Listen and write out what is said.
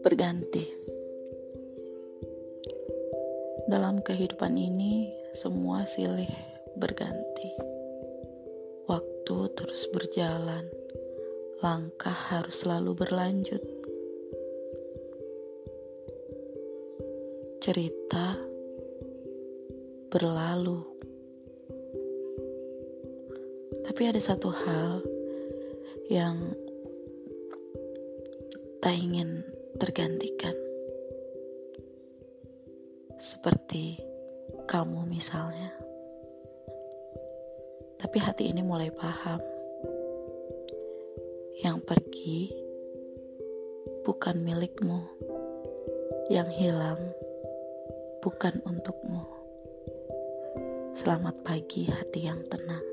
Berganti dalam kehidupan ini, semua silih berganti. Waktu terus berjalan, langkah harus selalu berlanjut. Cerita berlalu, tapi ada satu hal yang tak ingin tergantikan, seperti kamu, misalnya. Tapi hati ini mulai paham, yang pergi bukan milikmu, yang hilang bukan untukmu. Selamat pagi, hati yang tenang.